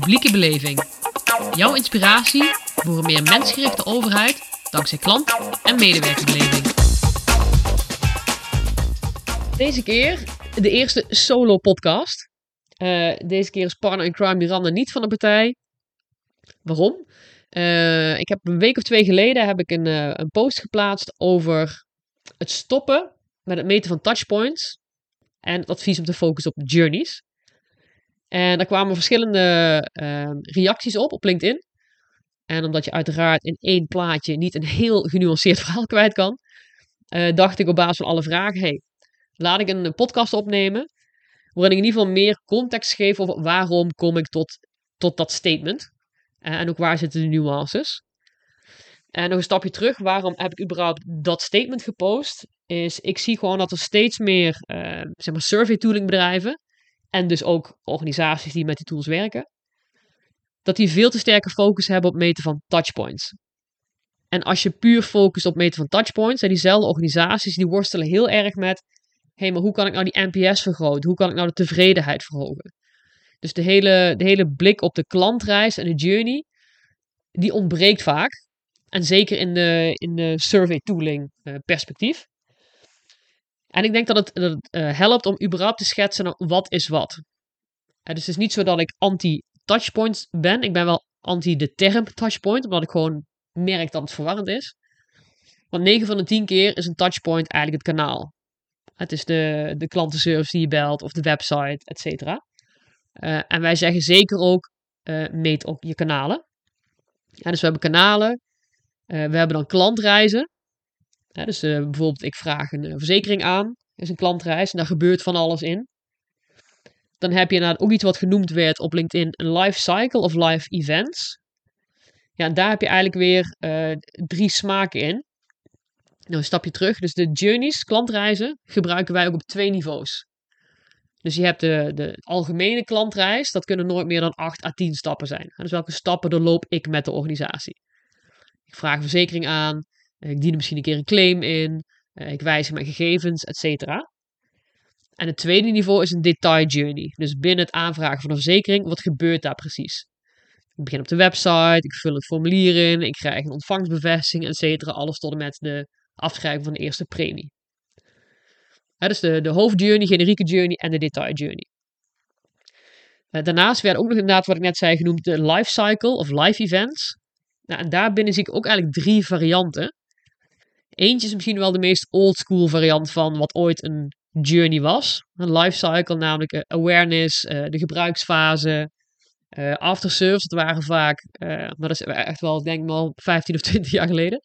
Publieke beleving. Jouw inspiratie voor een meer mensgerichte overheid dankzij klant- en medewerkerbeleving. Deze keer de eerste solo podcast. Eh, deze keer is partner in crime Miranda niet van de partij. Waarom? Eh, ik heb een week of twee geleden heb ik een, eh, een post geplaatst over het stoppen met het meten van touchpoints en het advies om te focussen op journeys. En daar kwamen verschillende ehm, reacties op op LinkedIn. En omdat je uiteraard in één plaatje niet een heel genuanceerd verhaal kwijt kan, eh, dacht ik op basis van alle vragen: hey, laat ik een podcast opnemen. Waarin ik in ieder geval meer context geef over waarom kom ik tot, tot dat statement. Eh, en ook waar zitten de nuances. En nog een stapje terug, waarom heb ik überhaupt dat statement gepost? Is ik zie gewoon dat er steeds meer uh, zeg maar survey tooling bedrijven en dus ook organisaties die met die tools werken, dat die veel te sterke focus hebben op meten van touchpoints. En als je puur focust op meten van touchpoints, zijn diezelfde organisaties die worstelen heel erg met, hé, hey, maar hoe kan ik nou die NPS vergroten? Hoe kan ik nou de tevredenheid verhogen? Dus de hele, de hele blik op de klantreis en de journey, die ontbreekt vaak. En zeker in de, in de survey tooling uh, perspectief. En ik denk dat het, uh, helpt om überhaupt te schetsen wat is wat. Dus het is niet zo dat ik anti-touchpoints ben. Ik ben wel anti de term touchpoint, omdat ik gewoon merk dat het verwarrend is. Want 9 van de 10 keer is een touchpoint eigenlijk het kanaal. Het is de, de klantenservice die je belt of de website, et cetera. Uh, en wij zeggen zeker ook, meet op je kanalen. Dus we hebben kanalen, we hebben dan klantreizen. Dus uh, bijvoorbeeld, ik vraag een uh, verzekering aan, is een klantreis, en daar gebeurt van alles in. Dan heb je inderdaad ook iets wat genoemd werd op LinkedIn, een life cycle of live events. Ja, en daar heb je eigenlijk weer uh, drie smaken in. Nou, een stapje terug. Dus de journeys, klantreizen, gebruiken wij ook op twee niveaus. Dus je hebt de, de algemene klantreis, dat kunnen nooit meer dan 8 à 10 stappen zijn. Dus welke stappen doorloop ik met de organisatie? Ik vraag een verzekering aan, ik dien misschien een keer een claim in. Ik wijzig mijn gegevens, et cetera. En het tweede niveau is een detail journey. Dus binnen het aanvragen van een verzekering, wat gebeurt daar precies? Ik begin op de website, ik vul het formulier in, ik krijg een ontvangstbevestiging, et cetera. Alles tot en met de afschrijving van de eerste premie. Ja, dus de, de hoofdjourney, generieke journey en de detail journey. Daarnaast werd ook nog inderdaad, wat ik net zei, genoemd de life cycle of life events. Nou, en daarbinnen zie ik ook eigenlijk drie varianten. Eentje is misschien wel de meest oldschool variant van wat ooit een journey was. Een lifecycle, namelijk uh, awareness, uh, de gebruiksfase, uh, afterservice. Dat waren vaak, dat is echt wel, denk ik wel, 15 of 20 jaar geleden.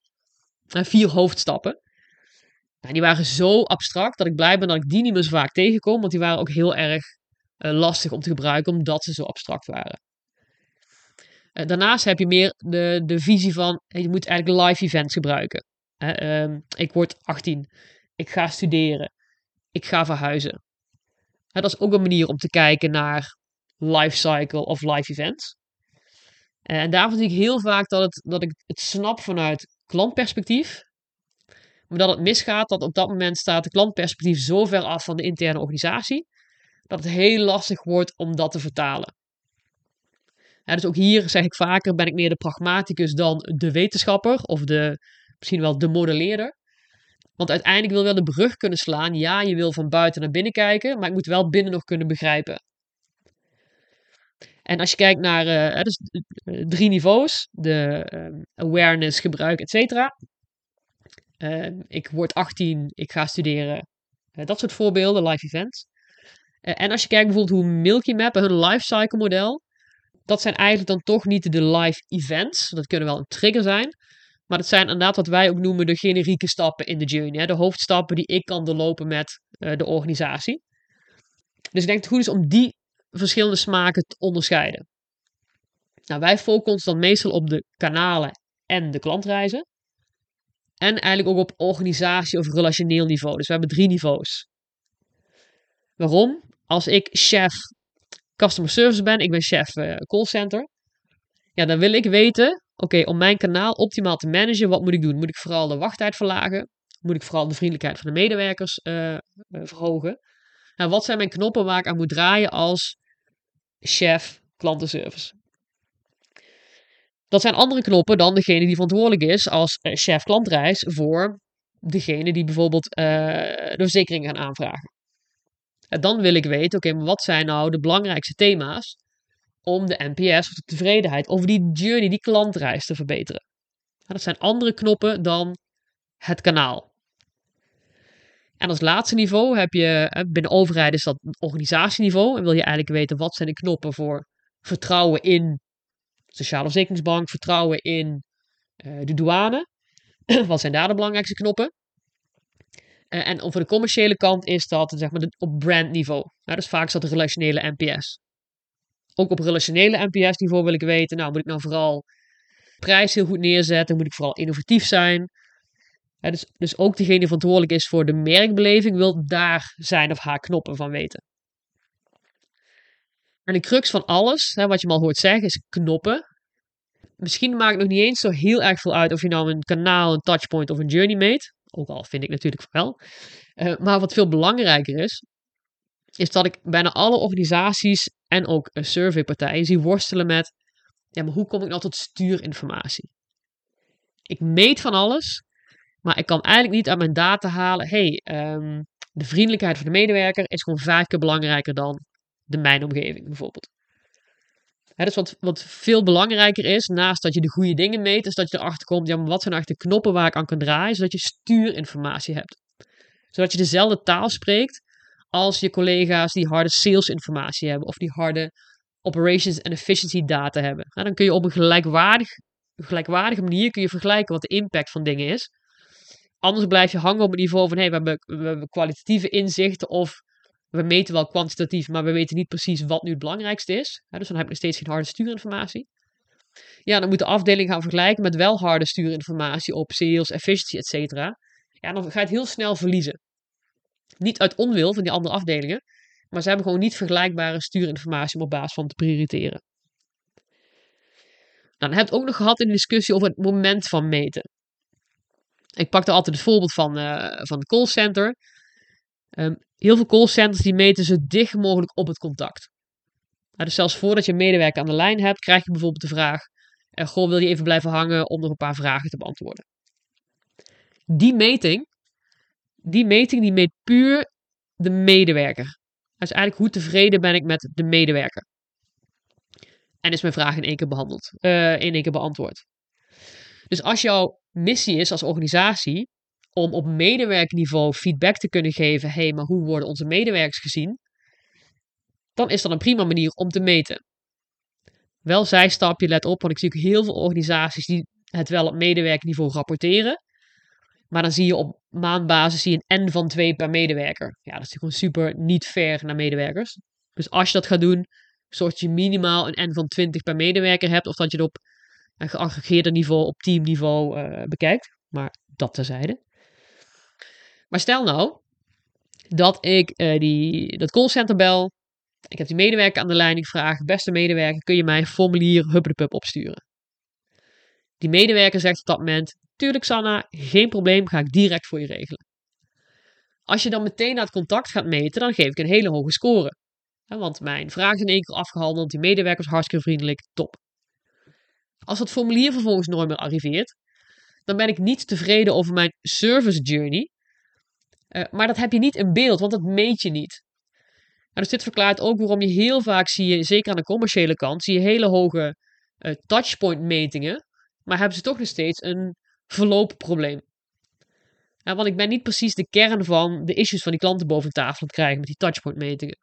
vier hoofdstappen. Nou, die waren zo abstract dat ik blij ben dat ik die niet meer zo vaak tegenkom, want die waren ook heel erg lastig om te gebruiken, omdat ze zo abstract waren. daarnaast heb je meer de, de visie van, je moet eigenlijk live events gebruiken. Um, ik word 18. Ik ga studeren. Ik ga verhuizen. Dat is ook een manier om te kijken naar life cycle of life events. Uh, en daarvan zie ik heel vaak dat, het, dat ik het snap vanuit klantperspectief. Maar dat het misgaat dat op dat moment staat de klantperspectief zo ver af van de interne organisatie. Dat het heel lastig wordt om dat te vertalen. dus ook hier zeg ik vaker, ben ik meer de pragmaticus dan de wetenschapper of de, misschien wel de modelleerder. Want uiteindelijk wil je wel de brug kunnen slaan. Ja, je wil van buiten naar binnen kijken, maar ik moet wel binnen nog kunnen begrijpen. En als je kijkt naar uh, dus, drie niveaus: de uh, awareness, gebruik, et cetera. ik word 18, ik ga studeren. dat soort voorbeelden, live events. en als je kijkt bijvoorbeeld hoe Milky Map hun lifecycle model. Dat zijn eigenlijk dan toch niet de live events. Dat kunnen wel een trigger zijn. Maar dat zijn inderdaad wat wij ook noemen de generieke stappen in de journey. Hè? De hoofdstappen die ik kan doorlopen met uh, de organisatie. Dus ik denk het goed is om die verschillende smaken te onderscheiden. Nou, wij focussen ons dan meestal op de kanalen en de klantreizen. En eigenlijk ook op organisatie- of relationeel niveau. Dus we hebben drie niveaus. Waarom? Als ik chef customer service ben, ik ben chef uh, callcenter. Ja, dan wil ik weten oké, om mijn kanaal optimaal te managen, wat moet ik doen? Moet ik vooral de wachttijd verlagen? Moet ik vooral de vriendelijkheid van de medewerkers uh, uh, verhogen? Nou, wat zijn mijn knoppen waar ik aan moet draaien als chef klantenservice? Dat zijn andere knoppen dan degene die verantwoordelijk is als eh, chef klantreis voor degene die bijvoorbeeld uh, de verzekering gaan aanvragen. En dan wil ik weten, oké, maar wat zijn nou de belangrijkste thema's om de NPS of de tevredenheid over die journey, die klantreis te verbeteren. dat zijn andere knoppen dan het kanaal. En als laatste niveau heb je, binnen overheid is dat organisatieniveau. En wil je eigenlijk weten wat zijn de knoppen voor vertrouwen in sociale verzekeringsbank, vertrouwen in uh, de douane. wat zijn daar de belangrijkste knoppen? Uh, en over de commerciële kant is dat zeg maar, op brandniveau. Ja, dus vaak is dat de relationele NPS. Ook op relationele NPS-niveau wil ik weten, nou moet ik nou vooral prijs heel goed neerzetten, moet ik vooral innovatief zijn. dus, dus ook degene die verantwoordelijk is voor de merkbeleving wil daar zijn of haar knoppen van weten. En de crux van alles, hè, wat je al hoort zeggen, is knoppen. Misschien maakt het nog niet eens zo heel erg veel uit of je nou een kanaal, een touchpoint of een journey meet. Ook al vind ik natuurlijk wel. Uh, maar wat veel belangrijker is, is dat ik bijna alle organisaties en ook surveypartijen zie worstelen met, ja, maar hoe kom ik nou tot stuurinformatie? Ik meet van alles, maar ik kan eigenlijk niet uit mijn data halen, hey, um, de vriendelijkheid van de medewerker is gewoon vijf keer belangrijker dan de mijnomgeving bijvoorbeeld. dus wat, wat veel belangrijker is, naast dat je de goede dingen meet, is dat je erachter komt, ja, maar wat zijn eigenlijk de knoppen waar ik aan kan draaien, zodat je stuurinformatie hebt. Zodat je dezelfde taal spreekt als je collega's die harde salesinformatie hebben of die harde operations en efficiency data hebben. Nou, dan kun je op een gelijkwaardig, gelijkwaardige manier kun je vergelijken wat de impact van dingen is. Anders blijf je hangen op het niveau van hey, we, hebben, kwalitatieve inzichten of we meten wel kwantitatief, maar we weten niet precies wat nu het belangrijkste is. dus dan heb je nog steeds geen harde stuurinformatie. Ja, dan moet de afdeling gaan vergelijken met wel harde stuurinformatie op sales, efficiency, etc. Ja, dan ga je het heel snel verliezen. Niet uit onwil van die andere afdelingen, maar ze hebben gewoon niet vergelijkbare stuurinformatie om op basis van te prioriteren. Nou, dan heb het ook nog gehad in de discussie over het moment van meten. Ik pakte altijd het voorbeeld van, uh, van de callcenter. Um, heel veel callcenters die meten zo dicht mogelijk op het contact. Nou, dus zelfs voordat je een medewerker aan de lijn hebt, krijg je bijvoorbeeld de vraag: uh, Goh, wil je even blijven hangen om nog een paar vragen te beantwoorden? Die meting die meting die meet puur de medewerker. Dus eigenlijk hoe tevreden ben ik met de medewerker. En is mijn vraag in één keer behandeld, uh, in één keer beantwoord. Dus als jouw missie is als organisatie om op medewerkerniveau feedback te kunnen geven, hé, hey, maar hoe worden onze medewerkers gezien? Dan is dat een prima manier om te meten. Wel zijstapje, let op, want ik zie ook heel veel organisaties die het wel op medewerkerniveau rapporteren. Maar dan zie je op maandbasis zie je een N van 2 per medewerker. Ja, dat is gewoon super niet fair naar medewerkers. Dus als je dat gaat doen, zorg dat je minimaal een N van 20 per medewerker hebt. Of dat je het op een geaggregeerde niveau, op teamniveau uh, bekijkt. Maar dat terzijde. Maar stel nou dat ik uh, die, dat callcenter bel. Ik heb die medewerker aan de. Ik vraag, beste medewerker, kun je mij een formulier Hubblepub opsturen? Die medewerker zegt op dat moment, Tuurlijk, Sanna, geen probleem, ga ik direct voor je regelen. Als je dan meteen naar het contact gaat meten, dan geef ik een hele hoge score. want mijn vraag is in één keer afgehandeld, die medewerkers hartstikke vriendelijk, top. Als dat formulier vervolgens nooit meer arriveert, dan ben ik niet tevreden over mijn service journey. Uh, maar dat heb je niet in beeld, want dat meet je niet. dus dit verklaart ook waarom je heel vaak zie je, zeker aan de commerciële kant, zie je hele hoge uh, touchpoint metingen. Maar hebben ze toch nog steeds een verloopprobleem. Ja, want ik ben niet precies de kern van de issues van die klanten boven tafel te krijgen met die touchpoint metingen.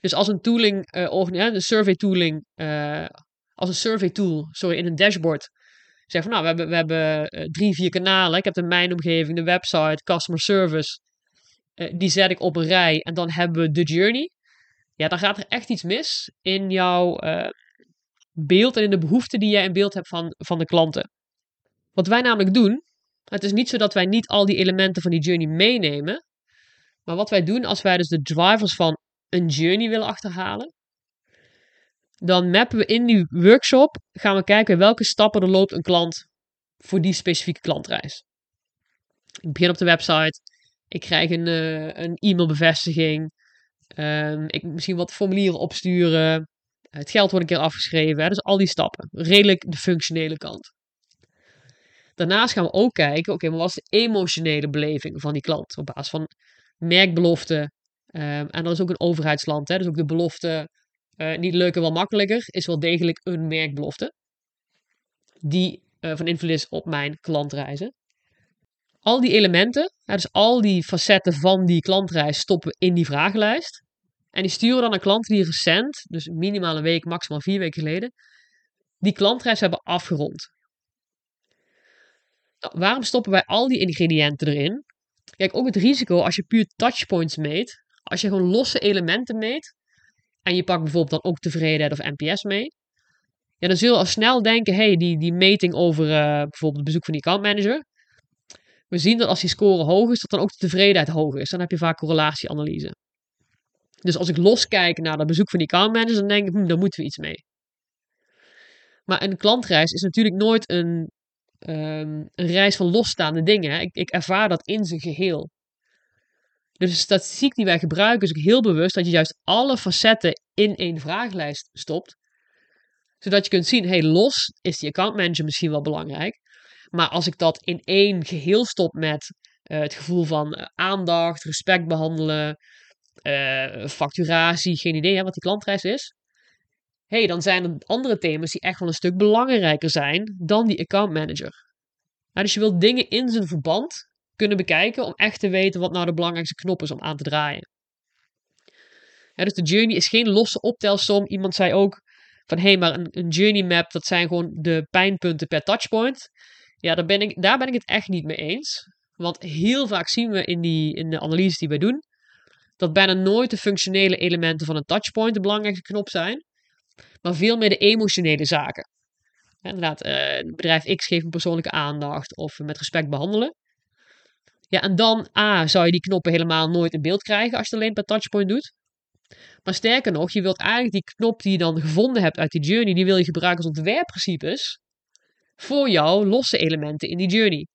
Dus als een tooling, uh, een survey tooling, uh, als een survey tool, sorry, in een dashboard, zeg van nou, we hebben, we hebben uh, drie, vier kanalen. Ik heb de mijn omgeving, de website, customer service. die zet ik op een rij en dan hebben we de journey. Ja, dan gaat er echt iets mis in jouw beeld en in de behoeften die jij in beeld hebt van, van de klanten. Wat wij namelijk doen, het is niet zo dat wij niet al die elementen van die journey meenemen. Maar wat wij doen als wij dus de drivers van een journey willen achterhalen, dan mappen we in die workshop, gaan we kijken welke stappen er loopt een klant voor die specifieke klantreis. Ik begin op de website, ik krijg een, uh, een e-mailbevestiging, um, ik misschien wat formulieren opsturen, Het geld wordt een keer afgeschreven. Dus al die stappen. Redelijk de functionele kant. Daarnaast gaan we ook kijken, oké, maar wat is de emotionele beleving van die klant? Op basis van merkbeloften. Um, en dat is ook een overheidsland. Hè? Dus ook de belofte, uh, niet leuker, wel makkelijker, is wel degelijk een merkbelofte. Die uh, van invloed is op mijn klantreizen. Al die elementen, dus al die facetten van die klantreis, stoppen in die vragenlijst. En die sturen dan naar klanten die recent, dus minimaal een week, maximaal vier weken geleden, die klantreis hebben afgerond. Waarom stoppen wij al die ingrediënten erin? Kijk, ook het risico als je puur touchpoints meet, als je gewoon losse elementen meet, en je pakt bijvoorbeeld dan ook tevredenheid of NPS mee, ja, dan zul je al snel denken, hey, die, die meting over uh, bijvoorbeeld het bezoek van die accountmanager, we zien dat als die score hoog is, dat dan ook de tevredenheid hoog is. Dan heb je vaak correlatieanalyse. Dus als ik loskijk naar dat bezoek van die accountmanager, dan denk ik, hm, daar moeten we iets mee. Maar een klantreis is natuurlijk nooit een, um, een reis van losstaande dingen. Ik, ik ervaar dat in zijn geheel. Dus de statistiek die wij gebruiken is ook heel bewust dat je juist alle facetten in één vragenlijst stopt. Zodat je kunt zien, hey, los is die accountmanager misschien wel belangrijk. Maar als ik dat in één geheel stop met uh, het gevoel van uh, aandacht, respect behandelen, uh, facturatie, geen idee hè, wat die klantreis is. Hey, dan zijn er andere thema's die echt wel een stuk belangrijker zijn dan die account manager. Nou, dus je wilt dingen in zijn verband kunnen bekijken om echt te weten wat nou de belangrijkste knop is om aan te draaien. Dus de journey is geen losse optelsom. Iemand zei ook van hé, maar een, een journey map, dat zijn gewoon de pijnpunten per touchpoint. Ja, daar ben, ik, daar ben ik het echt niet mee eens. Want heel vaak zien we in, die, in de analyses die wij doen, dat bijna nooit de functionele elementen van een touchpoint de belangrijkste knop zijn, maar veel meer de emotionele zaken. Ja, inderdaad, uh, bedrijf X geeft een persoonlijke aandacht of met respect behandelen. Ja, en dan A, zou je die knoppen helemaal nooit in beeld krijgen als je het alleen per touchpoint doet. Maar sterker nog, je wilt eigenlijk die knop die je dan gevonden hebt uit die journey, die wil je gebruiken als ontwerpprincipes voor jouw losse elementen in die journey.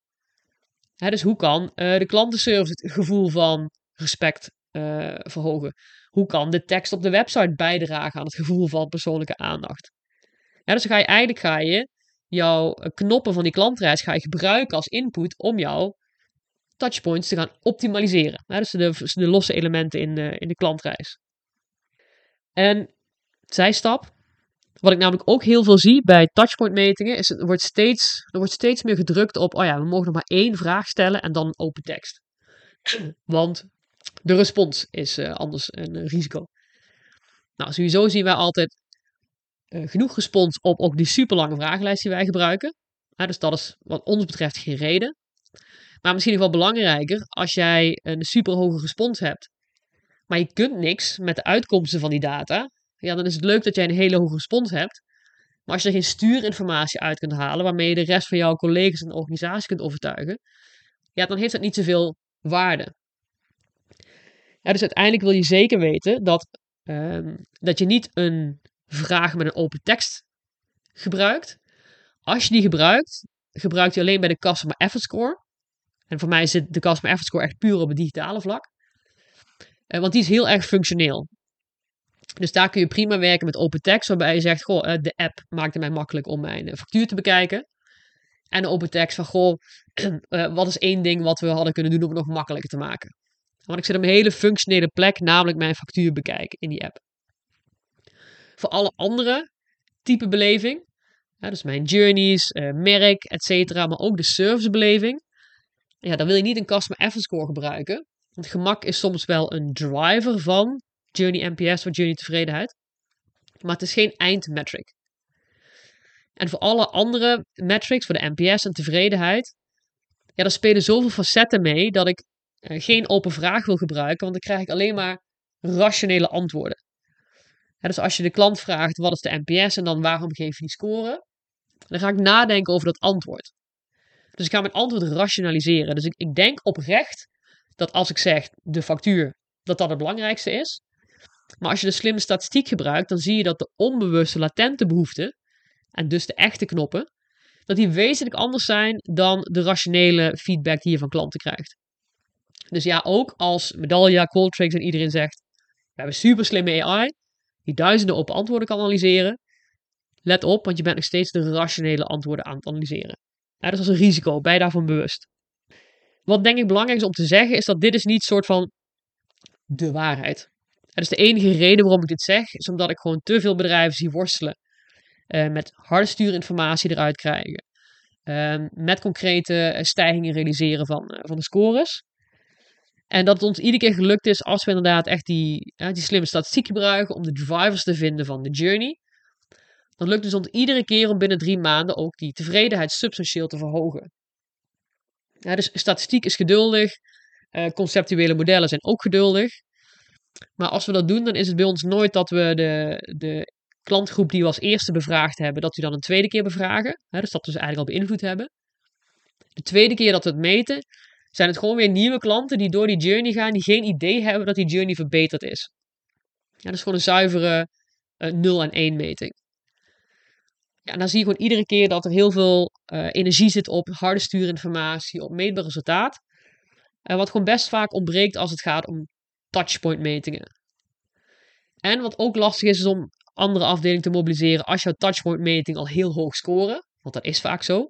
dus hoe kan uh, de klantenservice het gevoel van respect uh, verhogen? Hoe kan de tekst op de website bijdragen aan het gevoel van persoonlijke aandacht? Dus ga je eigenlijk ga je jouw knoppen van die klantreis ga je gebruiken als input om jouw touchpoints te gaan optimaliseren. Dus de, de losse elementen in de, in de klantreis. En zijstap, wat ik namelijk ook heel veel zie bij touchpoint metingen, is er wordt steeds, er wordt steeds meer gedrukt op, oh ja, we mogen nog maar één vraag stellen en dan open tekst. Want de respons is uh, anders een risico. Nou, sowieso zien wij altijd uh, genoeg respons op ook die super lange vragenlijst die wij gebruiken. dus dat is wat ons betreft geen reden. Maar misschien nog wel belangrijker, als jij een super hoge respons hebt, maar je kunt niks met de uitkomsten van die data, ja, dan is het leuk dat jij een hele hoge respons hebt. Maar als je er geen stuurinformatie uit kunt halen, waarmee je de rest van jouw collega's en organisatie kunt overtuigen, ja, dan heeft dat niet zoveel waarde. Dus uiteindelijk wil je zeker weten dat, um, dat je niet een vraag met een open tekst gebruikt. Als je die gebruikt, gebruikt je alleen bij de Customer Effort Score. En voor mij zit de Customer Effort Score echt puur op het digitale vlak. Uh, want die is heel erg functioneel. Dus daar kun je prima werken met open text, waarbij je zegt: Goh, uh, de app maakte mij makkelijk om mijn uh, factuur te bekijken. En de open text van: Goh, wat is één ding wat we hadden kunnen doen om het nog makkelijker te maken? Want ik zit op een hele functionele plek, namelijk mijn factuur bekijken in die app. Voor alle andere type beleving, dus mijn journeys, uh, merk, etc., maar ook de servicebeleving, ja, dan wil je niet een customer effort score gebruiken. Want gemak is soms wel een driver van journey NPS of journey tevredenheid, maar het is geen eindmetric. En voor alle andere metrics, voor de NPS en tevredenheid, ja, daar spelen zoveel facetten mee dat ik geen open vraag wil gebruiken, want dan krijg ik alleen maar rationele antwoorden. dus als je de klant vraagt wat is de NPS en dan waarom geef je die score, dan ga ik nadenken over dat antwoord. Dus ik ga mijn antwoord rationaliseren. Dus ik, ik denk oprecht dat als ik zeg de factuur, dat dat het belangrijkste is. Maar als je de slimme statistiek gebruikt, dan zie je dat de onbewuste latente behoeften, en dus de echte knoppen, dat die wezenlijk anders zijn dan de rationele feedback die je van klanten krijgt. Dus ja, ook als Medallia, Qualtrics en iedereen zegt, we hebben super slimme AI, die duizenden open antwoorden kan analyseren. Let op, want je bent nog steeds de rationele antwoorden aan het analyseren. Ja, dat is een risico, je daarvan bewust. Wat denk ik belangrijk is om te zeggen, is dat dit is niet soort van de waarheid. Dat is de enige reden waarom ik dit zeg, is omdat ik gewoon te veel bedrijven zie worstelen uh, met harde stuurinformatie eruit krijgen. Uh, met concrete eh, stijgingen realiseren van, van de scores. En dat het ons iedere keer gelukt is als we inderdaad echt die, die slimme statistiek gebruiken om de drivers te vinden van de journey. Dan lukt het ons iedere keer om binnen drie maanden ook die tevredenheid substantieel te verhogen. Ja, dus statistiek is geduldig, uh, conceptuele modellen zijn ook geduldig. Maar als we dat doen, dan is het bij ons nooit dat we de, de klantgroep die we als eerste bevraagd hebben, dat we dan een tweede keer bevragen. Dus dat we ze eigenlijk al beïnvloed hebben. De tweede keer dat we het meten, zijn het gewoon weer nieuwe klanten die door die journey gaan, die geen idee hebben dat die journey verbeterd is. Ja, dat is gewoon een zuivere uh, eh, 0 en 1 meting. Ja, en dan zie je gewoon iedere keer dat er heel veel uh, energie zit op harde stuurinformatie, op meetbaar resultaat. Uh, wat gewoon best vaak ontbreekt als het gaat om touchpoint metingen. En wat ook lastig is, is om andere afdelingen te mobiliseren als jouw touchpoint meting al heel hoog scoren. Want dat is vaak zo.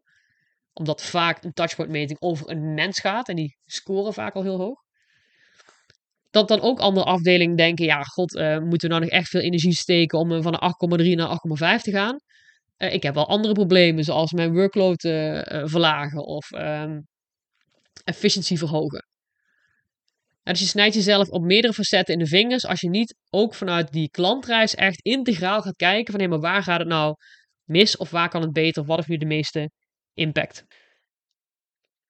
Omdat vaak een touchpoint meting over een mens gaat en die scoren vaak al heel hoog. Dat dan ook andere afdelingen denken, ja god, uh, moeten we nou nog echt veel energie steken om van een 8,3 naar 8,5 te gaan. Uh, ik heb wel andere problemen, zoals mijn workload verlagen of um, efficiency verhogen. dus je snijdt jezelf op meerdere facetten in de vingers als je niet ook vanuit die klantreis echt integraal gaat kijken van hé, maar waar gaat het nou mis of waar kan het beter of wat heeft nu de meeste impact.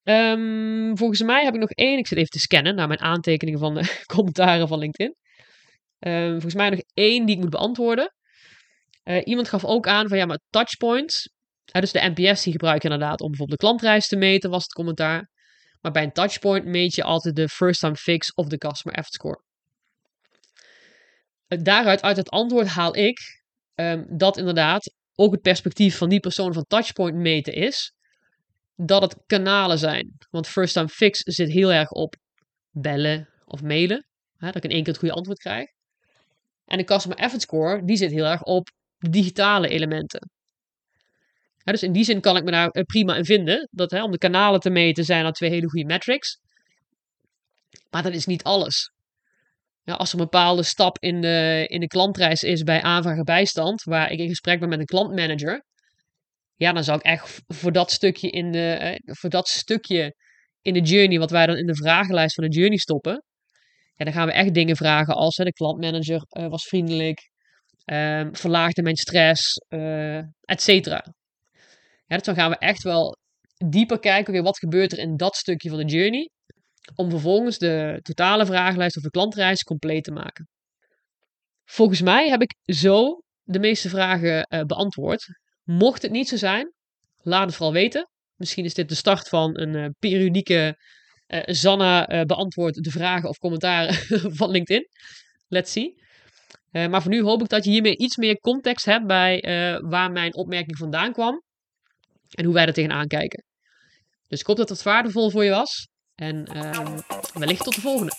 Um, volgens mij heb ik nog één, ik zit even te scannen naar mijn aantekeningen van de commentaren van LinkedIn. Um, volgens mij nog één die ik moet beantwoorden. Uh, iemand gaf ook aan van ja, maar touchpoints, uh, dus de NPS die gebruik je inderdaad om bijvoorbeeld de klantreis te meten, was het commentaar. Maar bij een touchpoint meet je altijd de first time fix of de customer effort score. Uh, daaruit, uit het antwoord haal ik um, dat inderdaad ook het perspectief van die persoon van touchpoint meten is, dat het kanalen zijn. Want first time fix zit heel erg op bellen of mailen, hè, dat ik in één keer het goede antwoord krijg. En de customer effort score, die zit heel erg op digitale elementen. dus in die zin kan ik me daar eh, prima in vinden. Dat, hè, om de kanalen te meten zijn dat twee hele goede metrics. Maar dat is niet alles. Ja, als er een bepaalde stap in de, in de klantreis is bij aanvragen bijstand, waar ik in gesprek ben met een klantmanager, ja, dan zou ik echt voor dat stukje in de, eh, voor dat stukje in de journey, wat wij dan in de vragenlijst van de journey stoppen, ja, dan gaan we echt dingen vragen als de klantmanager uh, was vriendelijk, um, verlaagde mijn stress, uh, et cetera. Ja, dus dan gaan we echt wel dieper kijken, oké, wat gebeurt er in dat stukje van de journey, om vervolgens de totale vragenlijst of de klantreis compleet te maken. Volgens mij heb ik zo de meeste vragen beantwoord. Mocht het niet zo zijn, laat het vooral weten. Misschien is dit de start van een uh, periodieke uh, Zanna beantwoordt de vragen of commentaren van LinkedIn. Let's see. Maar voor nu hoop ik dat je hiermee iets meer context hebt bij waar mijn opmerking vandaan kwam. En hoe wij er tegenaan kijken. Dus ik hoop dat het waardevol voor je was. En uh, wellicht tot de volgende.